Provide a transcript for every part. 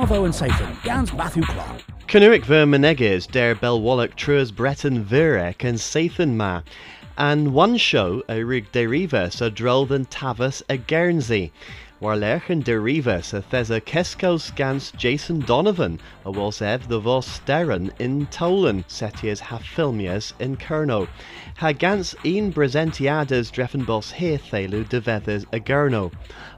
Nuovo and Satan, Gans Matthew Clark. Canuic ver Meneges, der Belwallach Truas Breton Virek and Sathan Ma. And one show a rig derivas a droll than Tavas a Guernsey. Lerchen derivas a thesa Keskos gans Jason Donovan, a was ev the vos steren in Tolan, setias ha filmias in Kerno. Ha gans een bresentiades dreffenbos he thelu de vethers a Gurno.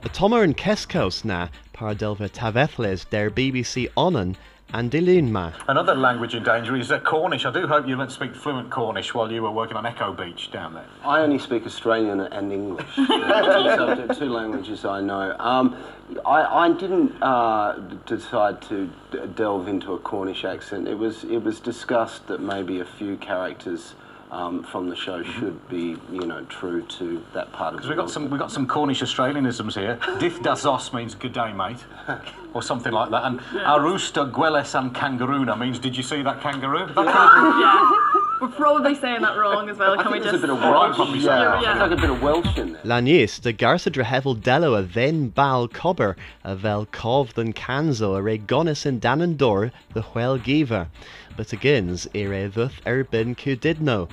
A tomer in Keskos na, par delva tavethles der BBC onan, and Dilunma. Another language in danger is uh, Cornish. I do hope you didn't speak fluent Cornish while you were working on Echo Beach down there. I only speak Australian and English. two, two languages I know. Um, I, I, didn't uh, decide to delve into a Cornish accent. It was it was discussed that maybe a few characters um, from the show should be, you know, true to that part of Because we've got some, we've got some Cornish Australianisms here. Dith das os means good day, mate, or something like that. And yeah. arusta gueles and kangaroona means did you see that kangaroo? That yeah. We're probably saying that wrong as well. Can we just? a bit of Welsh. Yeah, yeah. like a bit of Welsh in there. Lanius, de garsa drehevel dello a then bal cobber, a vel cov than canzo, a regonis in danandor, the whale giver. But agains, ere thuth erbin cudidno.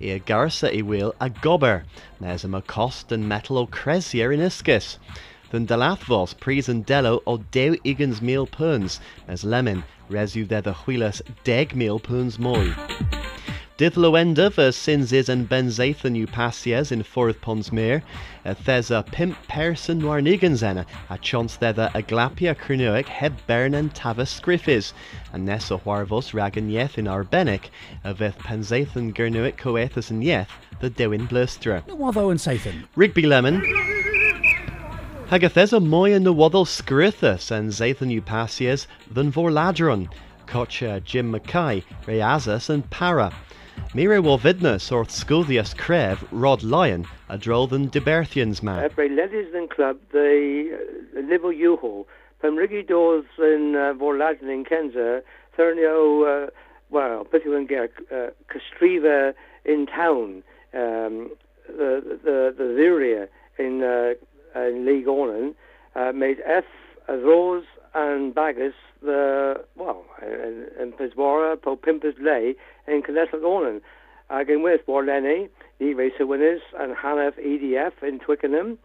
E garsa i will a gobber, nes a cost and metal o cresier in iscus. Then delathvos pris and dello o deu igans meal puns, as lemon resu de the huilas deg meal puns moi. Lywenda fy Sinzis and Benzathan yw pasias in Ffordd Ponsmere, uh, a thesa pimp person warnigans enna, a chons thedda a glapia crnuic heb and tavas scriffis, a nes o warvos ragan yeth in arbenic, a veth Penzathan gernuic coethus and yeth, the dewin blustra. Nuovo and Sathan. Rigby Lemon. Hagathesa moya nuwadal scrithus and Zathan upasias than vorladron, Kocha Jim Mackay, Reazas and Para. Mire war vidna sorth sculdius crev Rod Lyon, a droll than man. Every ladies and club, the uh, Livel U-Haul, Pemrigi doors in uh, Vorladen in Kenza, Thurnio, uh, well, Ger, uh, Castriva in town, um, the, the, the Ziria in, uh, in League Ornan, uh, made F, Rose and Baggis, the, well, in, in Pisbora, po Pimpers Lay, in Connecticut Ornan. Again with Warlenny, the racer winners, and Hanef EDF in Twickenham.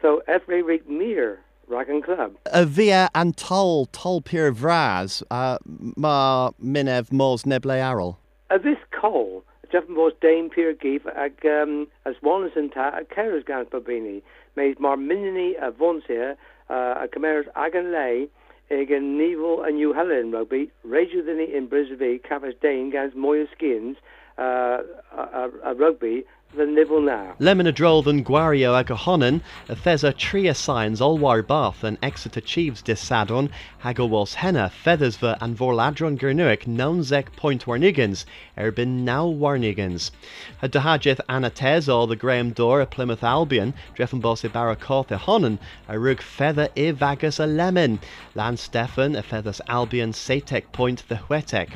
So every week mere Raggan Club. A via and tol tol pure vraz, uh, ma minev mos neble arol. A this call, Jeff mos dame pure gif ag um, as one as ta a keres gans babini, made mar minini a vonsia, uh, a cameras agan lay, egen nivel a New Helen rugby, radio in Brisbane, Cafes Dane gans moya skins, uh, a, rugby the nibble now. Lemon a droll than Guario ag a a thesa tria signs all war bath and Exeter Chiefs dis sadon, hago henna, feathers ver and vorladron gernuic, non zek point warnigans, erbin now warnigans. A dahajeth anna all the Graham Door a Plymouth Albion, dreffen bos e barakoth e honan, a rug feather e vagus a lemon, Lan Stefan a feathers Albion satek point the huetek.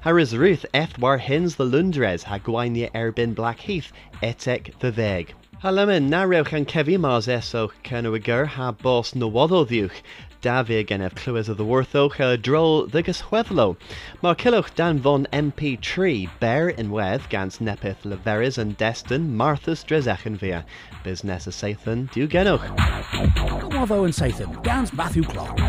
Harris Ruth eth war hins the lundres, ha gwaine erbin Blackheath, etek ddeg. Halamen, na rewch an cefi mas eso cenwygyr ha bos nywoddo ddiwch, da fi genef clywed o ddywrthowch a drol ddygus chweddlo. Mae'r cilwch dan von MP3 ber unwedd gans nepeth leferys yn destun Marthas Dresechen fia. Busnes y Seithyn, diw genwch. Cwoddo yn Seithyn, gans Matthew Clark.